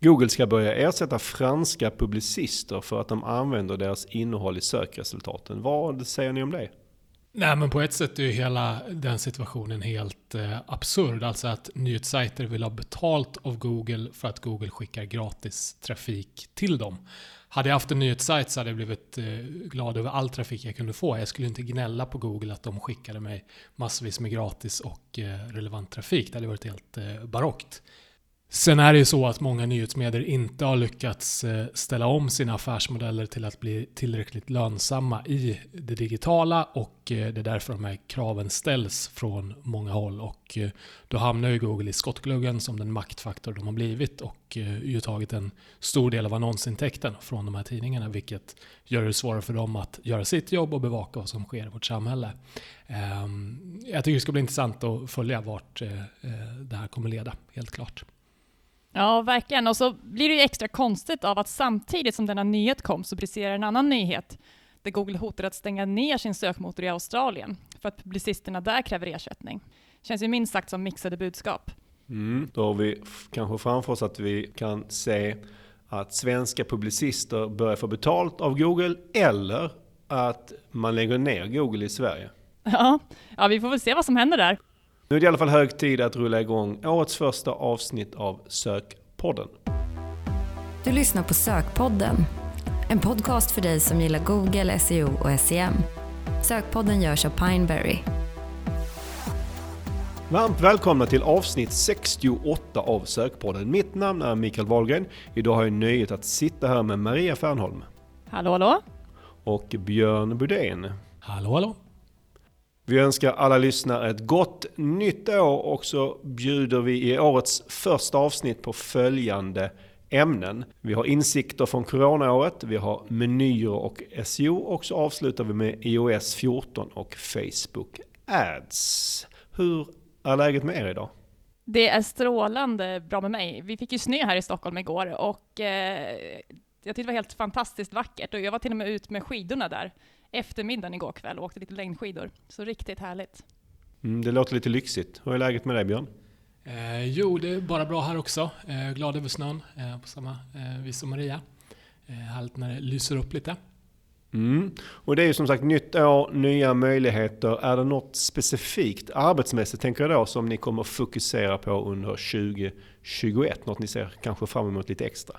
Google ska börja ersätta franska publicister för att de använder deras innehåll i sökresultaten. Vad säger ni om det? Nej, men på ett sätt är ju hela den situationen helt eh, absurd. Alltså att nyhetssajter vill ha betalt av Google för att Google skickar gratis trafik till dem. Hade jag haft en nyhetssajt så hade jag blivit eh, glad över all trafik jag kunde få. Jag skulle inte gnälla på Google att de skickade mig massvis med gratis och eh, relevant trafik. Det hade varit helt eh, barockt. Sen är det ju så att många nyhetsmedier inte har lyckats eh, ställa om sina affärsmodeller till att bli tillräckligt lönsamma i det digitala och eh, det är därför de här kraven ställs från många håll. Och eh, då hamnar ju Google i skottgluggen som den maktfaktor de har blivit och ju tagit en stor del av annonsintäkten från de här tidningarna vilket gör det svårare för dem att göra sitt jobb och bevaka vad som sker i vårt samhälle. Ehm, jag tycker det ska bli intressant att följa vart det här kommer leda, helt klart. Ja, verkligen. Och så blir det ju extra konstigt av att samtidigt som denna nyhet kom så briserar en annan nyhet där Google hotar att stänga ner sin sökmotor i Australien för att publicisterna där kräver ersättning. Känns ju minst sagt som mixade budskap. Mm, då har vi kanske framför oss att vi kan se att svenska publicister börjar få betalt av Google eller att man lägger ner Google i Sverige. Ja, ja vi får väl se vad som händer där. Nu är det i alla fall hög tid att rulla igång årets första avsnitt av Sökpodden. Du lyssnar på Sökpodden, en podcast för dig som gillar Google, SEO och SEM. Sökpodden görs av Pineberry. Varmt välkomna till avsnitt 68 av Sökpodden. Mitt namn är Mikael Wahlgren. Idag har jag nöjet att sitta här med Maria Fernholm. Hallå, hallå. Och Björn Budén. Hallå, hallå. Vi önskar alla lyssnare ett gott nytt år och så bjuder vi i årets första avsnitt på följande ämnen. Vi har insikter från coronaåret, vi har menyer och SEO och så avslutar vi med iOS 14 och Facebook Ads. Hur är läget med er idag? Det är strålande bra med mig. Vi fick ju snö här i Stockholm igår och eh, jag tyckte det var helt fantastiskt vackert och jag var till och med ut med skidorna där eftermiddagen igår kväll och åkte lite längdskidor. Så riktigt härligt. Mm, det låter lite lyxigt. Hur är läget med dig Björn? Eh, jo, det är bara bra här också. Eh, glad över snön eh, på samma eh, vis som Maria. Eh, härligt när det lyser upp lite. Mm. Och det är ju som sagt nytt år, nya möjligheter. Är det något specifikt arbetsmässigt tänker jag då som ni kommer fokusera på under 2021? Något ni ser kanske fram emot lite extra?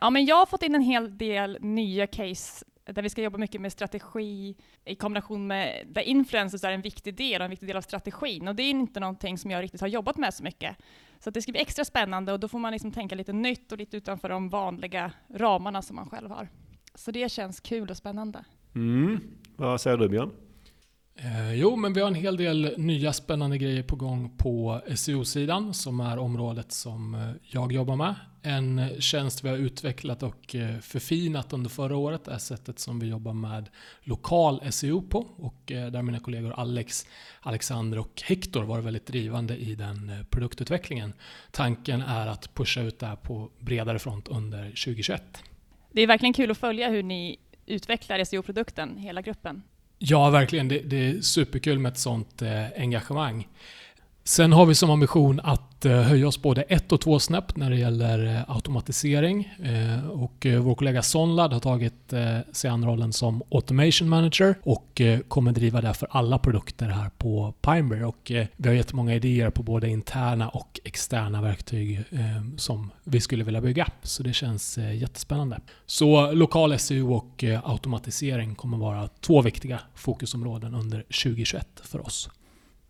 Ja, men jag har fått in en hel del nya case där vi ska jobba mycket med strategi i kombination med, där influencers är en viktig del och en viktig del av strategin. Och det är inte någonting som jag riktigt har jobbat med så mycket. Så det ska bli extra spännande och då får man liksom tänka lite nytt och lite utanför de vanliga ramarna som man själv har. Så det känns kul och spännande. Mm. Vad säger du Björn? Eh, jo, men vi har en hel del nya spännande grejer på gång på SEO-sidan som är området som eh, jag jobbar med. En eh, tjänst vi har utvecklat och eh, förfinat under förra året är sättet som vi jobbar med lokal SEO på och där mina kollegor Alex, Alexander och Hector var väldigt drivande i den produktutvecklingen. Tanken är att pusha ut det här på bredare front under 2021. Det är verkligen kul att följa hur ni utvecklar SEO-produkten, hela gruppen. Ja, verkligen. Det, det är superkul med ett sånt eh, engagemang. Sen har vi som ambition att eh, höja oss både ett och två snäpp när det gäller eh, automatisering. Eh, och vår kollega Sonlad har tagit sig an rollen som Automation Manager och kommer driva det för alla produkter här på Pineberry. Och vi har jättemånga idéer på både interna och externa verktyg som vi skulle vilja bygga. Så det känns jättespännande. Så lokal SEO och automatisering kommer vara två viktiga fokusområden under 2021 för oss.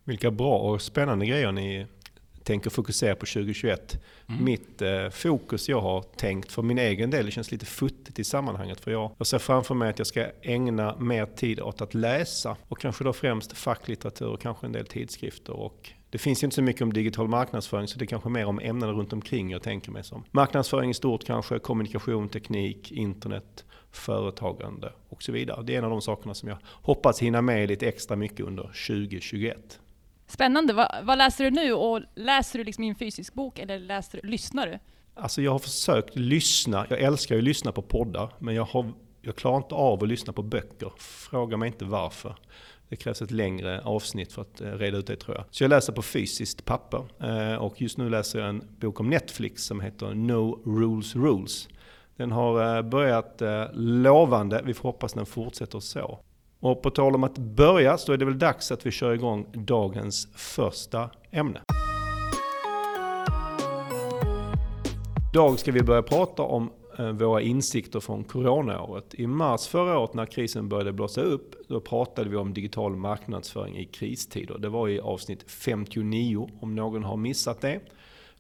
Vilka bra och spännande grejer ni tänker fokusera på 2021. Mm. Mitt eh, fokus jag har tänkt för min egen del, det känns lite futtigt i sammanhanget. För jag, jag ser framför mig att jag ska ägna mer tid åt att läsa. Och kanske då främst facklitteratur och kanske en del tidskrifter. Och det finns ju inte så mycket om digital marknadsföring så det är kanske mer om ämnena runt omkring jag tänker mig som. Marknadsföring i stort kanske, kommunikation, teknik, internet, företagande och så vidare. Det är en av de sakerna som jag hoppas hinna med lite extra mycket under 2021. Spännande. Vad, vad, läser du nu? Och läser du liksom i en fysisk bok eller läser, lyssnar du? Alltså jag har försökt lyssna. Jag älskar ju att lyssna på poddar, men jag, har, jag klarar inte av att lyssna på böcker. Fråga mig inte varför. Det krävs ett längre avsnitt för att eh, reda ut det tror jag. Så jag läser på fysiskt papper. Eh, och just nu läser jag en bok om Netflix som heter No Rules Rules. Den har eh, börjat lovande, vi får hoppas den fortsätter så. Och på tal om att börja så är det väl dags att vi kör igång dagens första ämne. Idag ska vi börja prata om eh, våra insikter från coronaåret. I mars förra året när krisen började blåsa upp, då pratade vi om digital marknadsföring i kristider. Det var i avsnitt 59 om någon har missat det.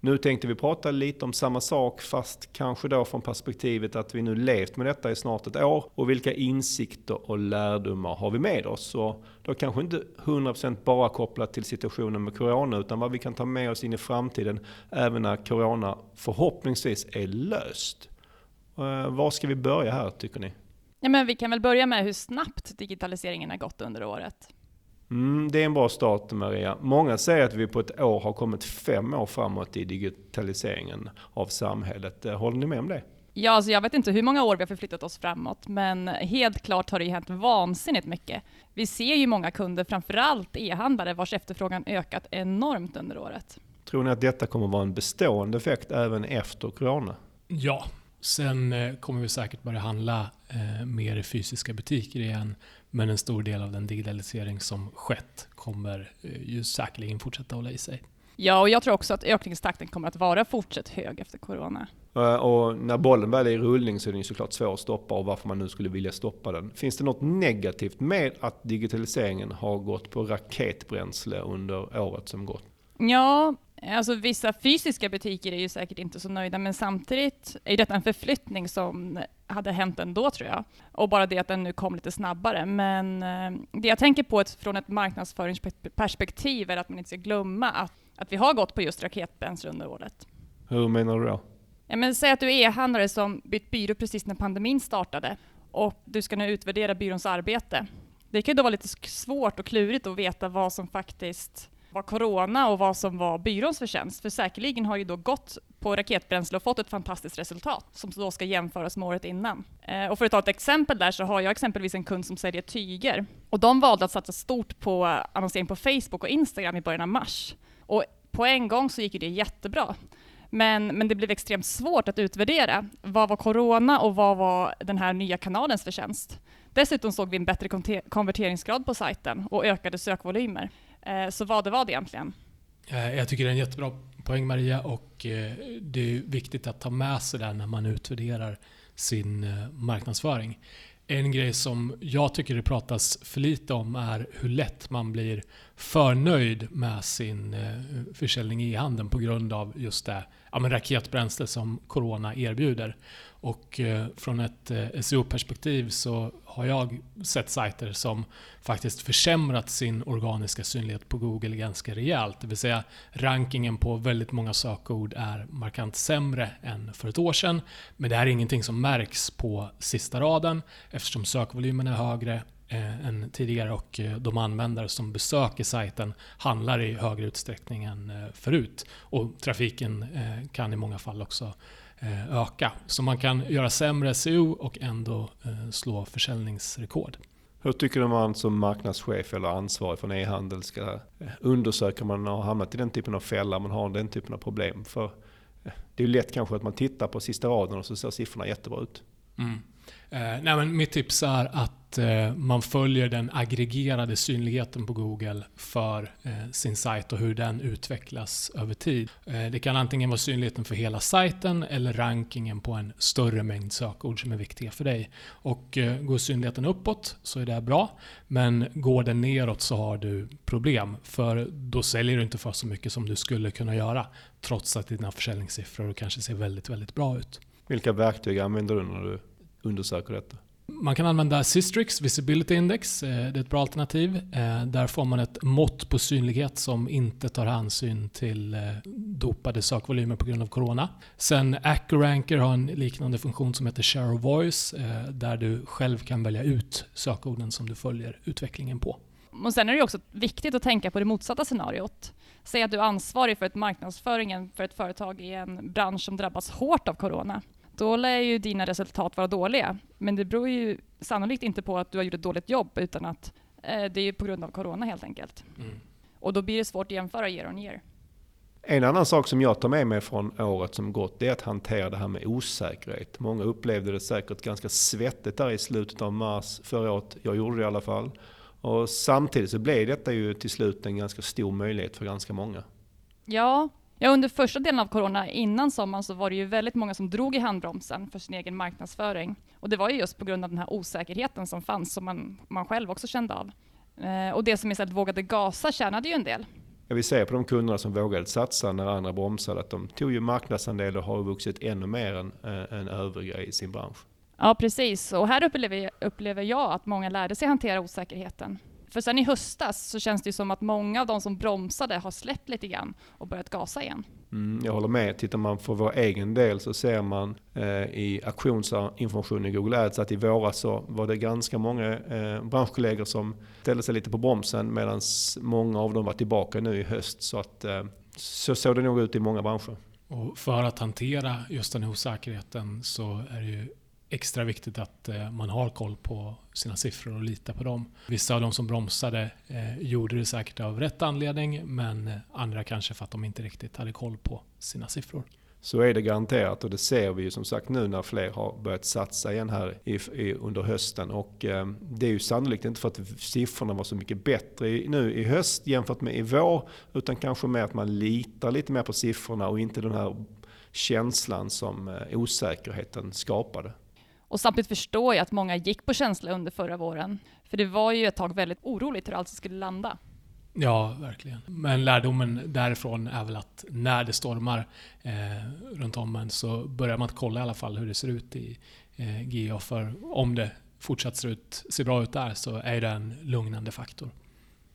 Nu tänkte vi prata lite om samma sak fast kanske då från perspektivet att vi nu levt med detta i snart ett år och vilka insikter och lärdomar har vi med oss? Och då kanske inte 100% bara kopplat till situationen med Corona utan vad vi kan ta med oss in i framtiden även när Corona förhoppningsvis är löst. Eh, var ska vi börja här tycker ni? Ja, men vi kan väl börja med hur snabbt digitaliseringen har gått under året. Mm, det är en bra start Maria. Många säger att vi på ett år har kommit fem år framåt i digitaliseringen av samhället. Eh, håller ni med om det? Ja, alltså jag vet inte hur många år vi har förflyttat oss framåt, men helt klart har det ju hänt vansinnigt mycket. Vi ser ju många kunder, framförallt e-handlare, vars efterfrågan ökat enormt under året. Tror ni att detta kommer vara en bestående effekt även efter corona? Ja, Sen eh, kommer vi säkert börja handla eh, mer i fysiska butiker igen. Men en stor del av den digitalisering som skett kommer eh, ju säkerligen fortsätta hålla i sig. Ja, och jag tror också att ökningstakten kommer att vara fortsatt hög efter corona. Och när bollen väl är i rullning så är den såklart svår att stoppa och varför man nu skulle vilja stoppa den. Finns det något negativt med att digitaliseringen har gått på raketbränsle under året som gått? Ja, Alltså vissa fysiska butiker är ju säkert inte så nöjda, men samtidigt är detta en förflyttning som hade hänt ändå tror jag. Och bara det att den nu kom lite snabbare. Men eh, det jag tänker på från ett marknadsföringsperspektiv är att man inte ska glömma att, att vi har gått på just raketbränsle under året. Hur menar du då? Ja, men säg att du är e-handlare som bytt byrå precis när pandemin startade och du ska nu utvärdera byråns arbete. Det kan ju då vara lite svårt och klurigt att veta vad som faktiskt var corona och vad som var byråns förtjänst. För säkerligen har ju då gått på raketbränsle och fått ett fantastiskt resultat som då ska jämföras med året innan. Eh, och för att ta ett exempel där så har jag exempelvis en kund som säljer tyger och de valde att satsa stort på annonsering på Facebook och Instagram i början av mars. Och på en gång så gick det jättebra. Men, men det blev extremt svårt att utvärdera. Vad var corona och vad var den här nya kanalens förtjänst? Dessutom såg vi en bättre konverteringsgrad på sajten och ökade sökvolymer. Eh, så vad det var det egentligen? Eh, jag tycker det är en jättebra poäng Maria och eh, det är viktigt att ta med sig det när man utvärderar sin marknadsföring. En grej som jag tycker det pratas för lite om är hur lätt man blir för nöjd med sin försäljning i handeln på grund av just det ja, raketbränsle som Corona erbjuder. Och eh, från ett eh, SEO-perspektiv så har jag sett sajter som faktiskt försämrat sin organiska synlighet på Google ganska rejält. Det vill säga rankingen på väldigt många sökord är markant sämre än för ett år sedan. Men det här är ingenting som märks på sista raden eftersom sökvolymen är högre eh, än tidigare och eh, de användare som besöker sajten handlar i högre utsträckning än förut. Och trafiken kan i många fall också öka. Så man kan göra sämre SEO och ändå eh, slå försäljningsrekord. Hur tycker du man som marknadschef eller ansvarig för en e-handel ska eh, undersöka om man har hamnat i den typen av fälla, man har den typen av problem? För det är lätt kanske att man tittar på sista raden och så ser siffrorna jättebra ut. Mm. Eh, nej, men mitt tips är att eh, man följer den aggregerade synligheten på Google för eh, sin sajt och hur den utvecklas över tid. Eh, det kan antingen vara synligheten för hela sajten eller rankingen på en större mängd sökord som är viktiga för dig. Och eh, går synligheten uppåt så är det bra, men går den neråt så har du problem. För då säljer du inte för så mycket som du skulle kunna göra trots att dina försäljningssiffror kanske ser väldigt, väldigt bra ut. Vilka verktyg använder du när du undersöker detta? Man kan använda Systrix Visibility Index. Eh, det är ett bra alternativ. Eh, där får man ett mått på synlighet som inte tar hänsyn till eh, dopade sökvolymer på grund av corona. Sen Accuranker har en liknande funktion som heter Share of Voice där du själv kan välja ut sökorden som du följer utvecklingen på. Och sen är det också viktigt att tänka på det motsatta scenariot. Säg att du är ansvarig för ett marknadsföringen för ett företag i en bransch som drabbas hårt av corona då lär ju dina resultat vara dåliga. Men det beror ju sannolikt inte på att du har gjort ett dåligt jobb utan att Eh, det är ju på grund av corona helt enkelt. Mm. Och då blir det svårt att jämföra year on year. En annan sak som jag tar med mig från året som gått, det är att hantera det här med osäkerhet. Många upplevde det säkert ganska svettigt där i slutet av mars förra året. Jag gjorde det i alla fall. Och samtidigt så blev detta ju till slut en ganska stor möjlighet för ganska många. Ja, ja, under första delen av corona, innan sommaren, så var det ju väldigt många som drog i handbromsen för sin egen marknadsföring. Och det var ju just på grund av den här osäkerheten som fanns, som man, man själv också kände av. Eh, och det som istället vågade gasa tjänade ju en del. Jag vill säga på de kunderna som vågade satsa när andra bromsade att de tog ju marknadsandel och har vuxit ännu mer än, äh, än övriga i sin bransch. Ja, precis. Och här upplever, upplever jag att många lärde sig hantera osäkerheten. För sen i höstas så känns det ju som att många av de som bromsade har släppt lite grann och börjat gasa igen. Mm, jag håller med. Tittar man för vår egen del så ser man eh, i auktionsinformationen i Google Ads att i våras så var det ganska många eh, branschkollegor som ställde sig lite på bromsen medan många av dem var tillbaka nu i höst. Så, att, eh, så såg det nog ut i många branscher. Och för att hantera just den osäkerheten så är det ju extra viktigt att eh, man har koll på sina siffror och litar på dem. Vissa av de som bromsade eh, gjorde det säkert av rätt anledning men eh, andra kanske för att de inte riktigt hade koll på sina siffror. Så är det garanterat och det ser vi ju som sagt nu när fler har börjat satsa igen här i, i, under hösten. Och eh, det är ju sannolikt inte för att siffrorna var så mycket bättre i, nu i höst jämfört med i vår. Utan kanske mer att man litar lite mer på siffrorna och inte den här känslan som eh, osäkerheten skapade. Och samtidigt förstår jag att många gick på känsla under förra våren. För det var ju ett tag väldigt oroligt hur allt skulle landa. Ja, verkligen. Men lärdomen därifrån är väl att när det stormar eh, runt om en så börjar man kolla i alla fall hur det ser ut i eh, GA. För om det fortsatt ser, ut, ser bra ut där så är det en lugnande faktor.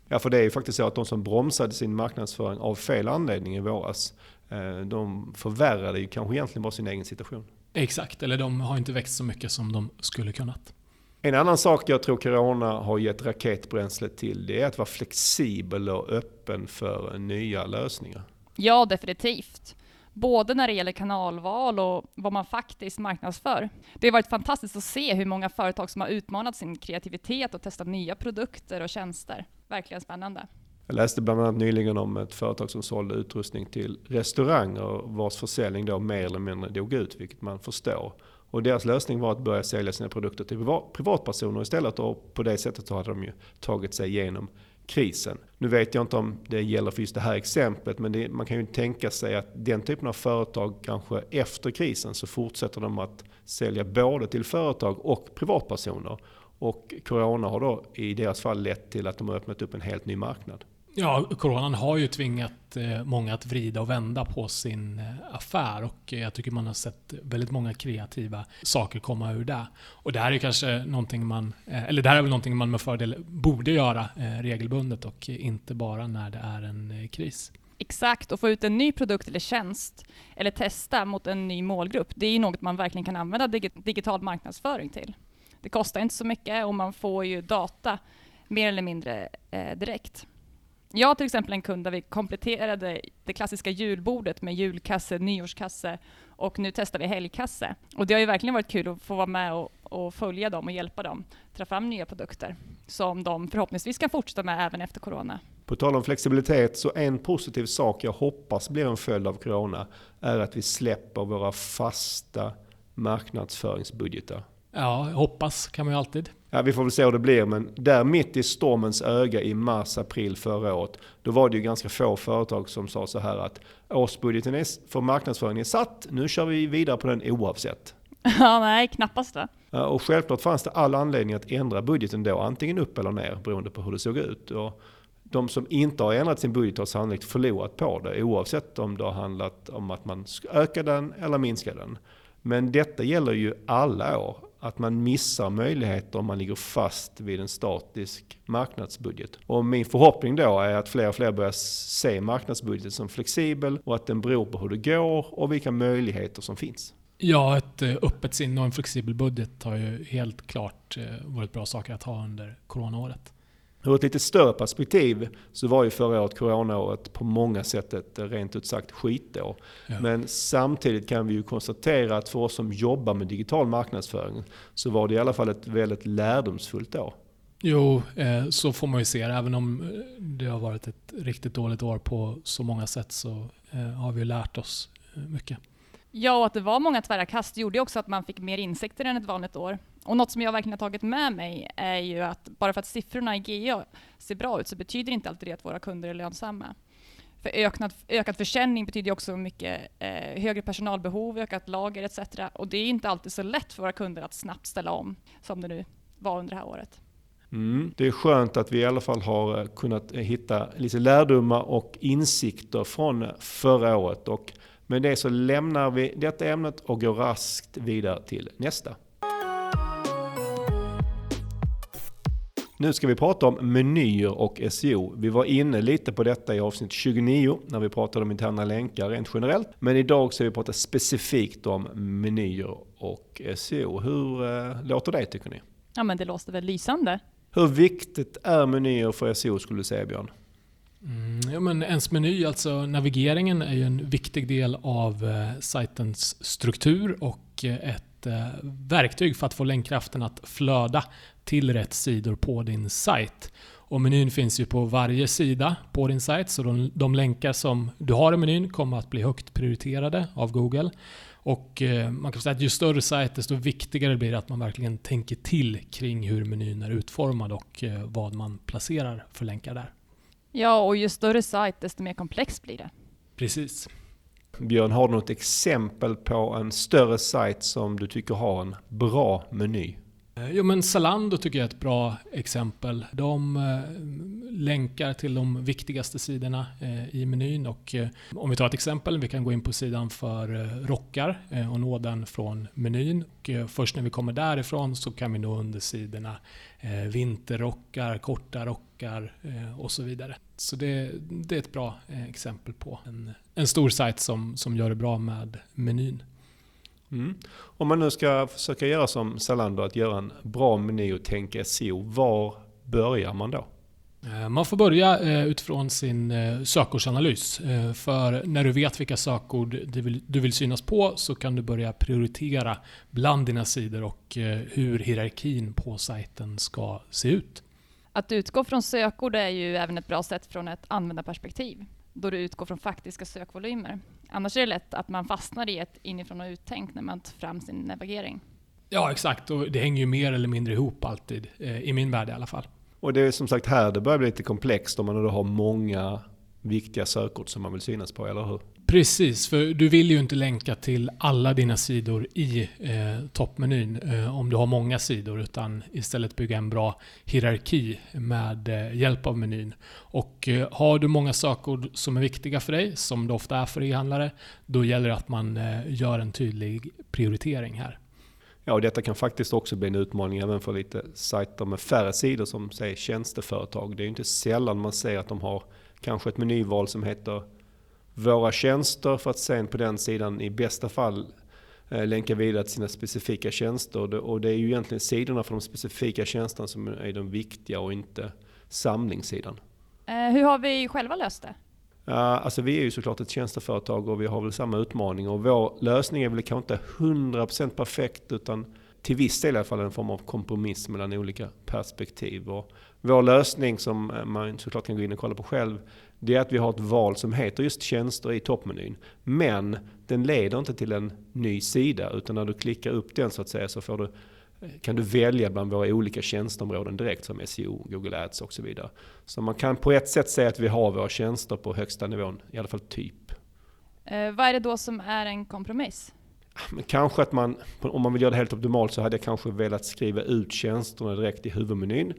Ja, för det är ju faktiskt så att de som bromsade sin marknadsföring av fel anledning i våras, eh, de förvärrade ju kanske egentligen bara sin egen situation. Exakt, eller de har inte växt så mycket som de skulle kunnat. En annan sak jag tror Corona har gett raketbränsle till det är att vara flexibel och öppen för nya lösningar. Ja, definitivt. Både när det gäller kanalval och vad man faktiskt marknadsför. Det har varit fantastiskt att se hur många företag som har utmanat sin kreativitet och testat nya produkter och tjänster. Verkligen spännande. Jag läste bland annat nyligen om ett företag som sålde utrustning till restauranger vars försäljning då mer eller mindre dog ut, vilket man förstår. Och deras lösning var att börja sälja sina produkter till privatpersoner istället och på det sättet så hade de ju tagit sig igenom krisen. Nu vet jag inte om det gäller för just det här exemplet men det, man kan ju tänka sig att den typen av företag kanske efter krisen så fortsätter de att sälja både till företag och privatpersoner. Och Corona har då i deras fall lett till att de har öppnat upp en helt ny marknad. Ja, coronan har ju tvingat eh, många att vrida och vända på sin eh, affär och eh, jag tycker man har sett väldigt många kreativa saker komma ur det. Och det här är kanske någonting man, eller det här är väl någonting man med fördel borde göra regelbundet och inte bara när det är en kris. Exakt, och få ut en ny produkt eller tjänst eller testa mot en ny målgrupp, det är något man verkligen kan använda digital marknadsföring till. Det kostar inte så mycket och man får ju data mer eller mindre direkt. Jag har till exempel en kund där vi kompletterade det klassiska julbordet med julkasse, nyårskasse och nu testar vi helgkasse. Och det har ju verkligen varit kul att få vara med och, och följa dem och hjälpa dem ta fram nya produkter som de förhoppningsvis kan fortsätta med även efter corona. På tal om flexibilitet, så en positiv sak jag hoppas blir en följd av corona är att vi släpper våra fasta marknadsföringsbudgetar. Ja, hoppas kan man ju alltid. Ja, vi får väl se hur det blir, men där mitt i stormens öga i mars, april förra året, då var det ju ganska få företag som sa så här att årsbudgeten är, för marknadsföring är satt, nu kör vi vidare på den oavsett. Ja, nej, knappast va? Och självklart fanns det all anledning att ändra budgeten då, antingen upp eller ner beroende på hur det såg ut. Och de som inte har ändrat sin budget har sannolikt förlorat på det, oavsett om det har handlat om att man ska öka den eller minska den. Men detta gäller ju alla år att man missar möjligheter om man ligger fast vid en statisk marknadsbudget. Och min förhoppning då är att fler och fler börjar se marknadsbudgeten som flexibel och att den beror på hur det går och vilka möjligheter som finns. Ja, ett eh, öppet sinne och en flexibel budget har ju helt klart eh, varit bra saker att ha under coronaåret. Ur ett lite större perspektiv så var ju förra året, coronaåret, på många sätt ett rent ut sagt skitår. Ja. Men samtidigt kan vi ju konstatera att för oss som jobbar med digital marknadsföring så var det i alla fall ett väldigt lärdomsfullt år. Jo, eh, så får man ju se det. Även om eh, det har varit ett riktigt dåligt år på så många sätt så eh, har vi lärt oss mycket. Ja, och att det var många tvära kast gjorde också att man fick mer insikter än ett vanligt år. Och något som jag verkligen har tagit med mig är ju att bara för att siffrorna i GA ser bra ut så betyder inte alltid det att våra kunder är lönsamma. För ökad, ökad försäljning betyder också mycket eh, högre personalbehov, ökat lager etc. Och det är inte alltid så lätt för våra kunder att snabbt ställa om som det nu var under det här året. Mm. Det är skönt att vi i alla fall har eh, kunnat eh, hitta lite lärdomar och insikter från eh, förra året. Och med det så lämnar vi detta ämnet och går raskt vidare till nästa. Nu ska vi prata om menyer och SEO. Vi var inne lite på detta i avsnitt 29 när vi pratade om interna länkar rent generellt. Men idag ska vi prata specifikt om menyer och SEO. Hur äh, låter det tycker ni? Ja men det låter väl lysande. Hur viktigt är menyer för SEO skulle du säga Björn? Mm, ja, men ens meny, alltså navigeringen, är ju en viktig del av eh, sajtens struktur och eh, ett eh, verktyg för att få länkkraften att flöda till rätt sidor på din sajt. Och menyn finns ju på varje sida på din sajt, så de, de länkar som du har i menyn kommer att bli högt prioriterade av Google. Och eh, man kan säga att ju större sajt desto viktigare blir det att man verkligen tänker till kring hur menyn är utformad och eh, vad man placerar för länkar där. Ja, och ju större sajt desto mer komplext blir det. Precis. Björn, har du något exempel på en större sajt som du tycker har en bra meny? Eh, jo, men Zalando tycker jag är ett bra exempel. De eh, länkar till de viktigaste sidorna eh, i menyn. Och, om vi tar ett exempel, vi kan gå in på sidan för rockar och nå den från menyn. Och, först när vi kommer därifrån så kan vi nå under sidorna vinterrockar, korta rockar och så vidare. Så det, det är ett bra exempel på en, en stor sajt som, som gör det bra med menyn. Mm. Om man nu ska försöka göra som Zalando, att göra en bra meny och tänka SEO, var börjar man då? Eh, man får börja eh, utifrån sin eh, sökordsanalys. För när du vet vilka sökord du vill synas på så kan du börja prioritera bland dina sidor och hur hierarkin på sajten ska se ut. Att utgå från sökord är ju även ett bra sätt från ett användarperspektiv, då du utgår från faktiska sökvolymer. Annars är det lätt att man fastnar i ett inifrån och uttänk när man tar fram sin navigering. Ja, exakt. Och det hänger ju mer eller mindre ihop alltid, eh, i min värld i alla fall. Och det är som sagt här det börjar bli lite komplext om man då har många viktiga sökord som man vill synas på, eller hur? Precis, för du vill ju inte länka till alla dina sidor i eh, toppmenyn eh, om du har många sidor, utan istället bygga en bra hierarki med eh, hjälp av menyn. Och eh, har du många sökord som är viktiga för dig, som det ofta är för e-handlare, då gäller det att man eh, gör en tydlig prioritering här. Ja, och detta kan faktiskt också bli en utmaning även för lite sajter med färre sidor som säger tjänsteföretag. Det är ju inte sällan man ser att de har kanske ett menyval som heter våra tjänster för att sen på den sidan i bästa fall eh, länka vidare till sina specifika tjänster. Och det är ju egentligen sidorna för de specifika tjänsterna som är de viktiga och inte samlingssidan. Eh, hur har vi själva löst det? alltså vi är ju såklart ett tjänsteföretag och vi har väl samma utmaning. Och vår lösning är väl kanske inte 100% perfekt utan till viss del i alla fall en form av kompromiss mellan olika perspektiv. Och vår lösning som man såklart kan gå in och kolla på själv det är att vi har ett val som heter just tjänster i toppmenyn. Men den leder inte till en ny sida utan när du klickar upp den så att säga så får du, kan du välja bland våra olika tjänsteområden direkt som SEO, Google Ads och så vidare. Så man kan på ett sätt säga att vi har våra tjänster på högsta nivån, i alla fall typ. Eh, vad är det då som är en kompromiss? Men kanske att man, om man vill göra det helt optimalt så hade jag kanske velat skriva ut tjänsterna direkt i huvudmenyn.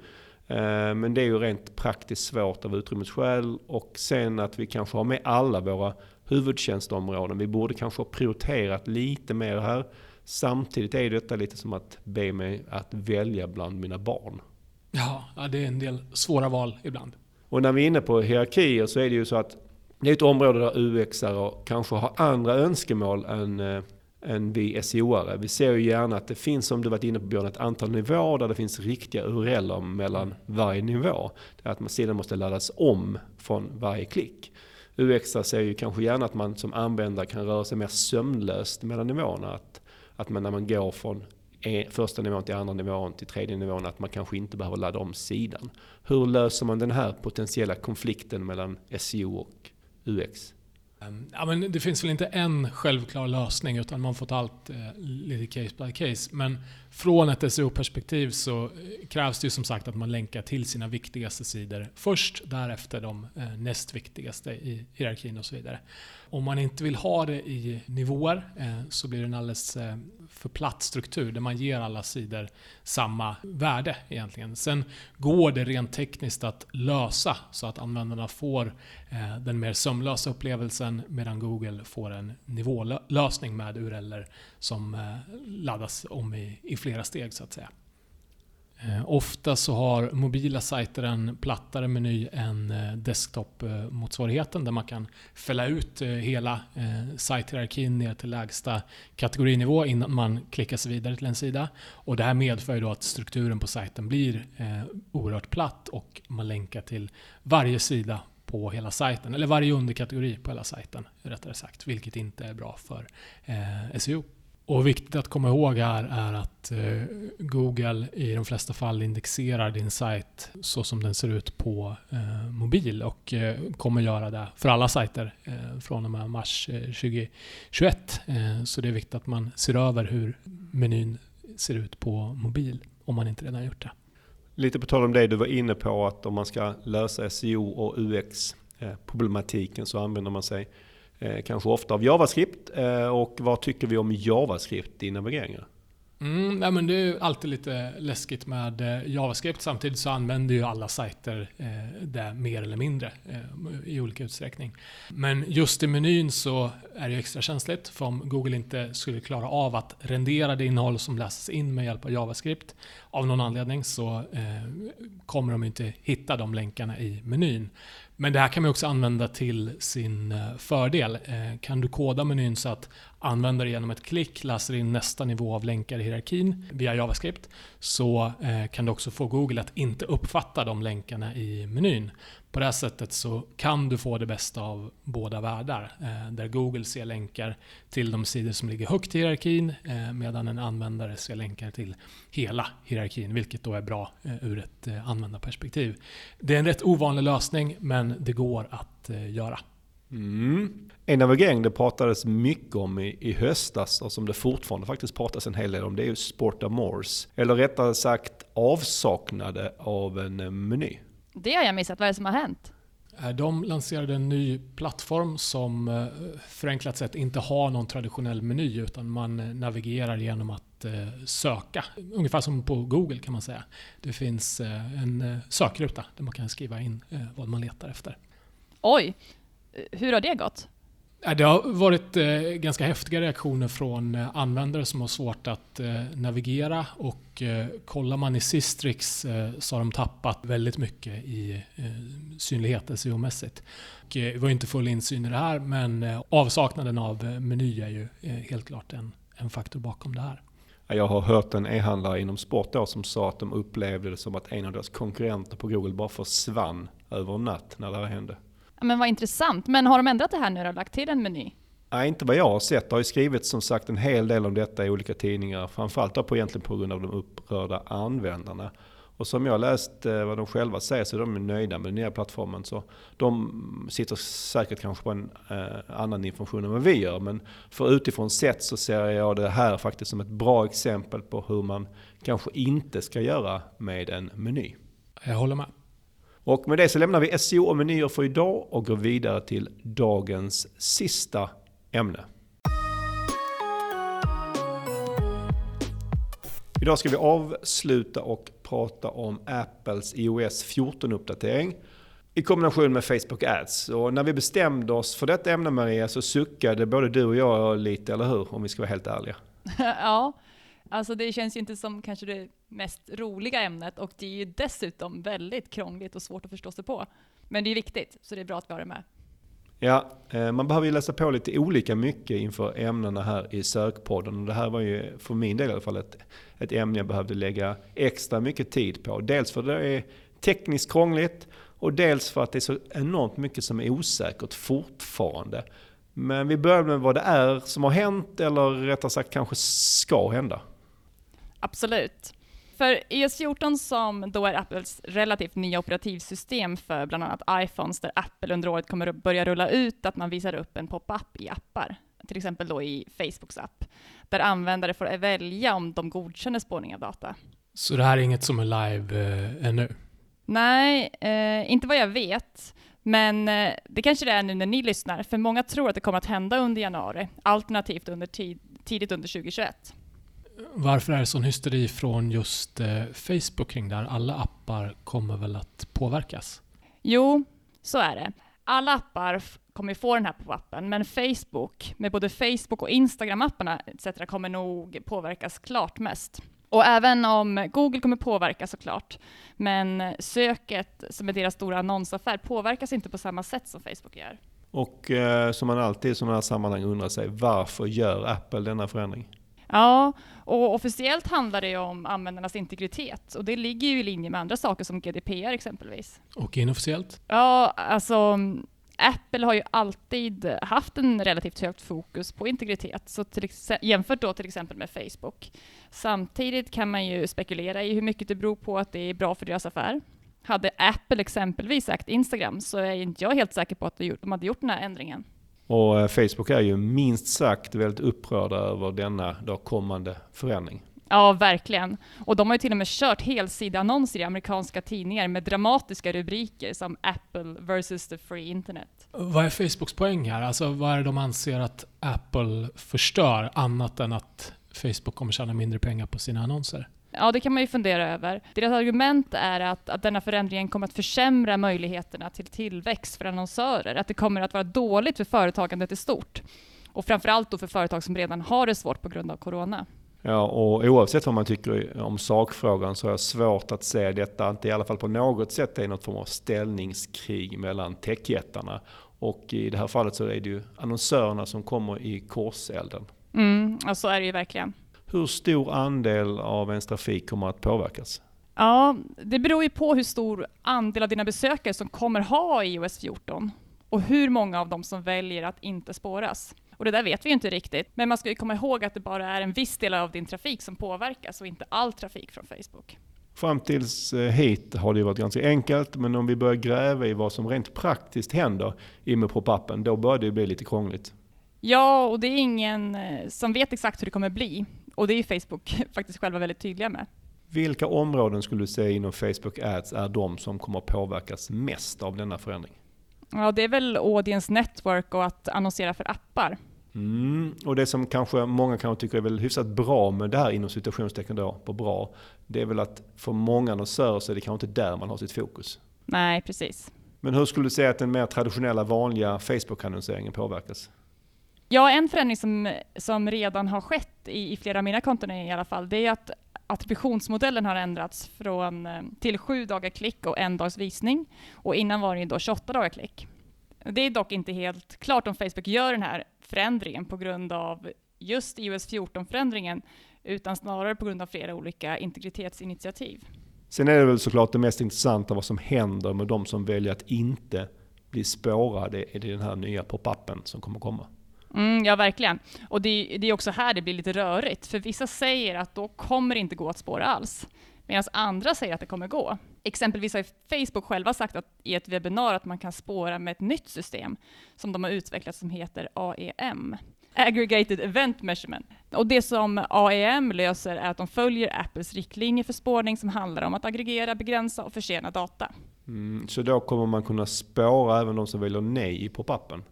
Eh, men det är ju rent praktiskt svårt av utrymmesskäl och sen att vi kanske har med alla våra huvudtjänsteområden. Vi borde kanske ha prioriterat lite mer här. Samtidigt är detta lite som att be mig att välja bland mina barn. Ja, det är en del svåra val ibland. Och när vi är inne på hierarkier så är det ju så att det är ett område där UXare kanske har andra önskemål än eh, än vi SEO-are. Vi ser ju gärna att det finns, som du varit inne på Björn, ett antal nivåer där det finns riktiga url mellan varje nivå. Det är att sidan måste laddas om från varje klick. UX ser ju kanske gärna att man som användare kan röra sig mer sömlöst mellan nivåerna. Att, att man när man går från e, första nivån till andra nivån till tredje nivån att man kanske inte behöver ladda om sidan. Hur löser man den här potentiella konflikten mellan SEO och UX? Ehm, ja, men det finns väl inte en självklar lösning utan man får ta allt eh, lite case by case. Men från ett SEO-perspektiv så eh, krävs det ju som sagt att man länkar till sina viktigaste sidor först, därefter de eh, näst viktigaste i hierarkin och så vidare. Om man inte vill ha det i nivåer eh, så blir det en alldeles eh, för platt struktur där man ger alla sidor samma värde egentligen. Sen går det rent tekniskt att lösa så att användarna får eh, den mer sömlösa upplevelsen medan Google får en nivålösning med URLer som eh, laddas om i flera steg så att säga. Eh, ofta så har mobila sajter en plattare meny än eh, desktop-motsvarigheten där man kan fälla ut eh, hela sajthierarkin ner till lägsta kategorinivå innan man klickar sig vidare till en sida. Och det här medför då att strukturen på sajten blir oerhört platt och man länkar till varje sida på hela sajten, eller varje underkategori på hela sajten rättare sagt, vilket inte är bra för SEO. Och viktigt att komma ihåg här är att eh, Google i de flesta fall indexerar din sajt så som den ser ut på eh, mobil och eh, kommer göra det för alla sajter från och med mars 2021. Så det är viktigt att man ser över hur menyn ser ut på mobil om man inte redan gjort det. Lite på tal om det du var inne på att om man ska lösa SEO och UX problematiken så använder man sig Eh, kanske ofta av JavaScript. Eh, och vad tycker vi om JavaScript i navigeringar? Mm, nej men det är alltid lite läskigt med eh, JavaScript. Samtidigt så använder ju alla sajter eh, det mer eller mindre eh, i olika utsträckning. Men just i menyn så är det extra känsligt. För om Google inte skulle klara av att rendera det innehåll som läses in med hjälp av JavaScript av någon anledning så kommer de inte hitta de länkarna i menyn. Men det här kan man också använda till sin fördel. Kan du koda menyn så att användare genom ett klick läser in nästa nivå av länkar i hierarkin via JavaScript så eh, kan du också få Google att inte uppfatta de länkarna i menyn. På det här sättet så kan du få det bästa av båda världar. Eh, där Google ser länkar till de sidor som ligger högt i hierarkin eh, medan en användare ser länkar till hela hierarkin, vilket då är bra ur ett användarperspektiv. Det är en rätt ovanlig lösning, men det går att göra. Mm. En navigering det pratades mycket om i, i höstas och som det fortfarande faktiskt pratas en hel del om det är ju Sporta Morse. Eller rättare sagt avsaknade av en eh, meny. Det har jag missat. Vad är det som har hänt? Eh, de lanserade en ny plattform som eh, förenklat sett inte har någon traditionell meny utan man navigerar genom att söka. Ungefär som på Google kan man säga. Det finns en sökruta där man kan skriva in vad man letar efter. Oj, hur har det gått? Det har varit eh, ganska häftiga reaktioner från eh, användare som har svårt att eh, navigera och kollar man i Sistrix så har de tappat väldigt mycket i synlighet SEO-mässigt. Vi har inte full insyn i det här men avsaknaden av meny är ju helt klart en, en faktor bakom det här. Jag har hört en e-handlare inom sport då som sa att de upplevde det som att en av deras konkurrenter på Google bara försvann över en natt när det här hände. Men vad intressant. Men har de ändrat det här nu och lagt till en meny? Nej, inte vad jag har sett. Det har ju skrivits som sagt en hel del om detta i olika tidningar. Framförallt på, egentligen på grund av de upprörda användarna. Och som jag läst eh, vad de själva säger så är de nöjda med den nya plattformen. Så de sitter säkert kanske på en eh, annan information än vad vi gör. Men för utifrån sett så ser jag det här faktiskt som ett bra exempel på hur man kanske inte ska göra med en meny. Jag håller med. Och med det så lämnar vi SEO och menyer för idag och går vidare till dagens sista ämne. Idag ska vi avsluta och prata om Apples iOS 14-uppdatering i kombination med Facebook Ads. Och när vi bestämde oss för detta ämne Maria så suckade både du och jag lite, eller hur? Om vi ska vara helt ärliga. ja, Alltså det känns ju inte som kanske det mest roliga ämnet och det är ju dessutom väldigt krångligt och svårt att förstå sig på. Men det är viktigt, så det är bra att vi har det med. Ja, eh, man behöver ju läsa på lite olika mycket inför ämnena här i sökpodden. Och det här var ju för min del i alla fall ett, ett ämne jag behövde lägga extra mycket tid på. Dels för att det är tekniskt krångligt och dels för att det är så enormt mycket som är osäkert fortfarande. Men vi börjar med vad det är som har hänt eller rättare sagt kanske ska hända. Absolut. För iOS 14 som då är Apples relativt nya operativsystem för bland annat iPhones, där Apple under året kommer att börja rulla ut att man visar upp en pop-up i appar, till exempel då i Facebooks app, där användare får välja om de godkänner spårning av data. Så det här är inget som är live eh, ännu? Nej, eh, inte vad jag vet. Men eh, det kanske det är nu när ni lyssnar, för många tror att det kommer att hända under januari, alternativt under tid, tidigt under 2021. Varför är det sån hysteri från just eh, Facebook kring det här? Alla appar kommer väl att påverkas? Jo, så är det. Alla appar kommer få den här pop-upen, men Facebook, med både Facebook och Instagram-apparna etc. kommer nog påverkas klart mest. Och även om Google kommer påverkas såklart, men söket som är deras stora annonsaffär påverkas inte på samma sätt som Facebook gör. Och eh, som man alltid i sådana här sammanhang undrar sig, varför gör Apple denna förändring? Ja, och officiellt handlar det ju om användarnas integritet och det ligger ju i linje med andra saker som GDPR exempelvis. Och inofficiellt? Ja, alltså Apple har ju alltid haft en relativt högt fokus på integritet, så till jämfört då till exempel med Facebook. Samtidigt kan man ju spekulera i hur mycket det beror på att det är bra för deras affär. Hade Apple exempelvis ägt Instagram så är inte jag helt säker på att de hade gjort den här ändringen. Och eh, Facebook är ju minst sagt väldigt upprörda över denna då kommande förändring. Ja, verkligen. Och de har ju till och med kört helsidannonser i amerikanska tidningar med dramatiska rubriker som Apple versus the free internet. Vad är Facebooks poäng här? Alltså vad är det de anser att Apple förstör annat än att Facebook kommer tjäna mindre pengar på sina annonser? Ja, det kan man ju fundera över. Deras argument är att, att denna förändringen kommer att försämra möjligheterna till tillväxt för annonsörer, att det kommer att vara dåligt för företagandet i stort. Och framförallt då för företag som redan har det svårt på grund av corona. Ja, och oavsett vad man tycker om sakfrågan så är det svårt att se detta, inte i alla fall på något sätt, är något form av ställningskrig mellan techjättarna. Och i det här fallet så är det ju annonsörerna som kommer i korselden. Mm, och så är det ju verkligen. Hur stor andel av ens trafik kommer att påverkas? Ja, det beror ju på hur stor andel av dina besökare som kommer ha iOS 14 och hur många av dem som väljer att inte spåras. Och det där vet vi ju inte riktigt, men man ska ju komma ihåg att det bara är en viss del av din trafik som påverkas och inte all trafik från Facebook. Fram tills eh, hit har det varit ganska enkelt, men om vi börjar gräva i vad som rent praktiskt händer i med pop-upen, då börjar det bli lite krångligt. Ja, och det är ingen eh, som vet exakt hur det kommer bli. Och det är ju Facebook faktiskt själva väldigt tydliga med. Vilka områden skulle du säga inom Facebook Ads är de som kommer påverkas mest av denna förändring? Ja, det är väl Audience Network och att annonsera för appar. Mm, och det som kanske många kanske tycker är väl hyfsat bra med det här inom situationstecken då, på bra, det är väl att för många annonsörer så är det kanske inte där man har sitt fokus. Nej, precis. Men hur skulle du säga att den mer traditionella vanliga Facebook-annonseringen påverkas? Ja, en förändring som, som redan har skett i, i flera av mina konton i alla fall, det är att attributionsmodellen har ändrats från, eh, till sju dagar klick och en dags visning. Och innan var det då 28 dagar klick. Det är dock inte helt klart om Facebook gör den här förändringen på grund av just iOS 14-förändringen, utan snarare på grund av flera olika integritetsinitiativ. Sen är det väl såklart det mest intressanta vad som händer med de som väljer att inte bli spårade i den här nya pop-upen som kommer komma. Mm, ja, verkligen. Och det, det är också här det blir lite rörigt, för vissa säger att då kommer det inte gå att spåra alls, medan andra säger att det kommer gå. Exempelvis har Facebook själva sagt att, i ett webbinar att man kan spåra med ett nytt system som de har utvecklat som heter AEM. Aggregated Event Measurement. Och det som AEM löser är att de följer Apples riktlinjer för spårning som handlar om att aggregera, begränsa och försena data. Mm, så då kommer man kunna spåra även de som väljer nej i pop-upen?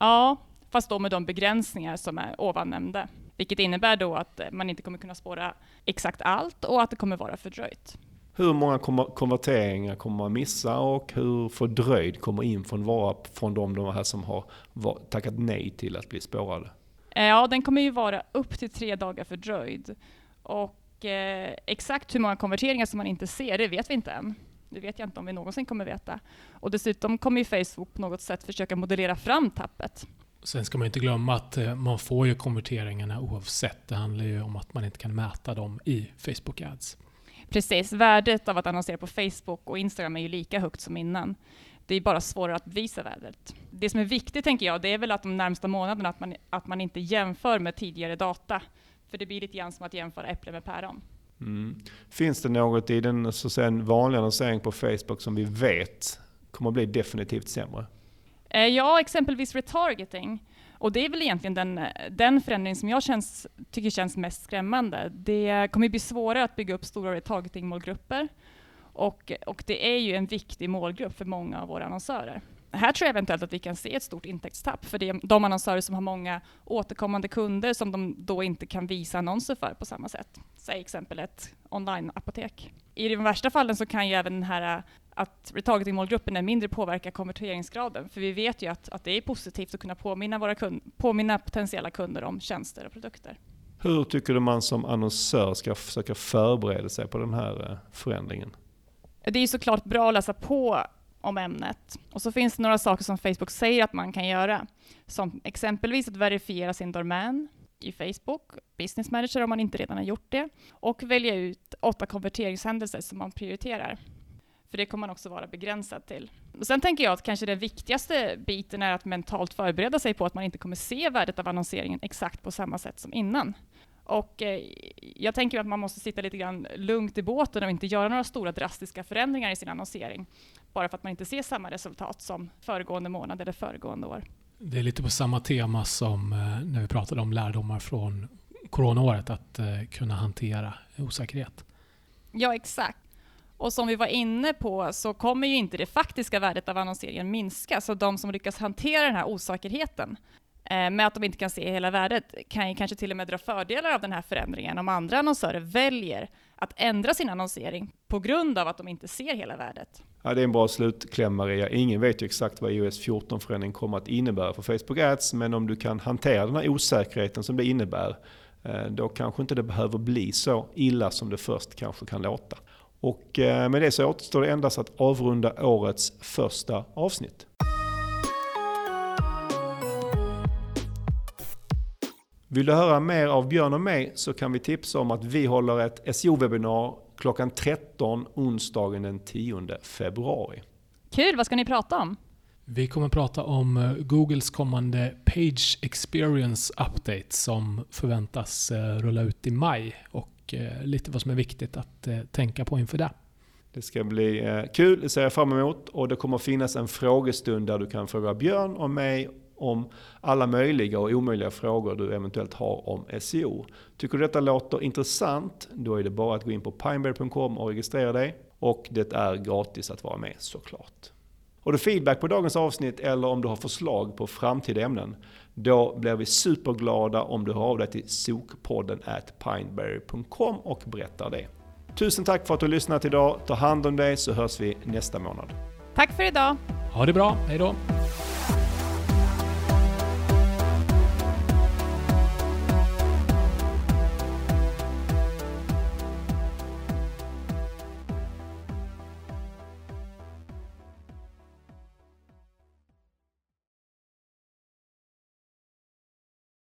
Ja, fast då med de begränsningar som är ovan nämnda. Vilket innebär då att man inte kommer kunna spåra exakt allt och att det kommer vara fördröjt. Hur många konverteringar kommer man missa och hur fördröjd kommer infon vara från de, de här som har tackat nej till att bli spårade? Eh, Ja, den kommer ju vara upp till tre dagar fördröjd. Och eh, exakt hur många konverteringar som man inte ser, det vet vi inte än. Det vet jag inte om vi någonsin kommer veta. Och dessutom kommer ju Facebook på något sätt försöka modellera fram tappet. Sen ska man inte glömma att eh, man får ju konverteringarna oavsett. Det handlar ju om att man inte kan mäta dem i Facebook Ads. Precis, värdet av att annonsera på Facebook och Instagram är ju lika högt som innan. Det är bara svårare att bevisa värdet. Det som är viktigt, tänker jag, det är väl att de närmsta månaderna att man, att man inte jämför med tidigare data. För det blir lite grann som att jämföra äpplen med päron. Mm. Finns det något i den så att säga, vanliga annonsering på Facebook som vi vet kommer att bli definitivt sämre? Eh, ja, exempelvis retargeting. Och det är väl egentligen den, den förändring som jag känns, tycker känns mest skrämmande. Det kommer bli svårare att bygga upp stora retargeting-målgrupper. Och, och det är ju en viktig målgrupp för många av våra annonsörer. Här tror jag eventuellt att vi kan se ett stort intäktstapp för det, de annonsörer som har många återkommande kunder som de då inte kan visa annonser för på samma sätt. Säg exempel ett online-apotek. I de värsta fallen så kan ju även den här att retargeting-målgruppen är mindre påverka konverteringsgraden. För vi vet ju att, att det är positivt att kunna påminna, våra kund, påminna potentiella kunder om tjänster och produkter. Hur tycker du man som annonsör ska försöka förbereda sig på den här eh, förändringen? Det är såklart bra att läsa på om ämnet. Och så finns det några saker som Facebook säger att man kan göra. Som exempelvis att verifiera sin domän i Facebook, Business Manager om man inte redan har gjort det, och välja ut åtta konverteringshändelser som man prioriterar. För det kommer man också vara begränsad till. Och sen tänker jag att kanske den viktigaste biten är att mentalt förbereda sig på att man inte kommer se värdet av annonseringen exakt på samma sätt som innan. Och eh, jag tänker att man måste sitta lite grann lugnt i båten och inte göra några stora drastiska förändringar i sin annonsering. Bara för att man inte ser samma resultat som föregående månad eller föregående år. Det är lite på samma tema som eh, när vi pratade om lärdomar från coronaåret, att eh, kunna hantera osäkerhet. Ja, exakt. Och som vi var inne på så kommer ju inte det faktiska värdet av annonseringen minska, så de som lyckas hantera den här osäkerheten eh, med att de inte kan se hela värdet kan ju kanske till och med dra fördelar av den här förändringen om andra annonsörer väljer att ändra sin annonsering på grund av att de inte ser hela värdet. Ja, det är en bra slutkläm Maria. Ingen vet ju exakt vad iOS 14-förändringen kommer att innebära för Facebook Ads, men om du kan hantera den här osäkerheten som det innebär, eh, då kanske inte det behöver bli så illa som det först kanske kan låta. Och eh, med det så återstår det endast att avrunda årets första avsnitt. Vill du höra mer av Björn och mig så kan vi tipsa om att vi håller ett SEO-webinar klockan 13 onsdagen den 10 februari. Kul, vad ska ni prata om? Vi kommer att prata om eh, Googles kommande Page Experience Update som förväntas eh, rulla ut i maj och och eh, lite vad som är viktigt att eh, tänka på inför det. Det ska bli eh, kul, det ser jag fram emot. Och det kommer finnas en frågestund där du kan fråga Björn och mig om alla möjliga och omöjliga frågor du eventuellt har om SEO. Tycker du detta låter intressant? Då är det bara att gå in på pineberry.com och registrera dig. Och det är gratis att vara med såklart. Har du feedback på dagens avsnitt eller om du har förslag på framtida ämnen? Då blir vi superglada om du hör av dig till sokpodden at pineberry.com och berättar det. Tusen tack för att du har lyssnat idag. Ta hand om dig så hörs vi nästa månad. Tack för idag. Ha det bra. Hej då.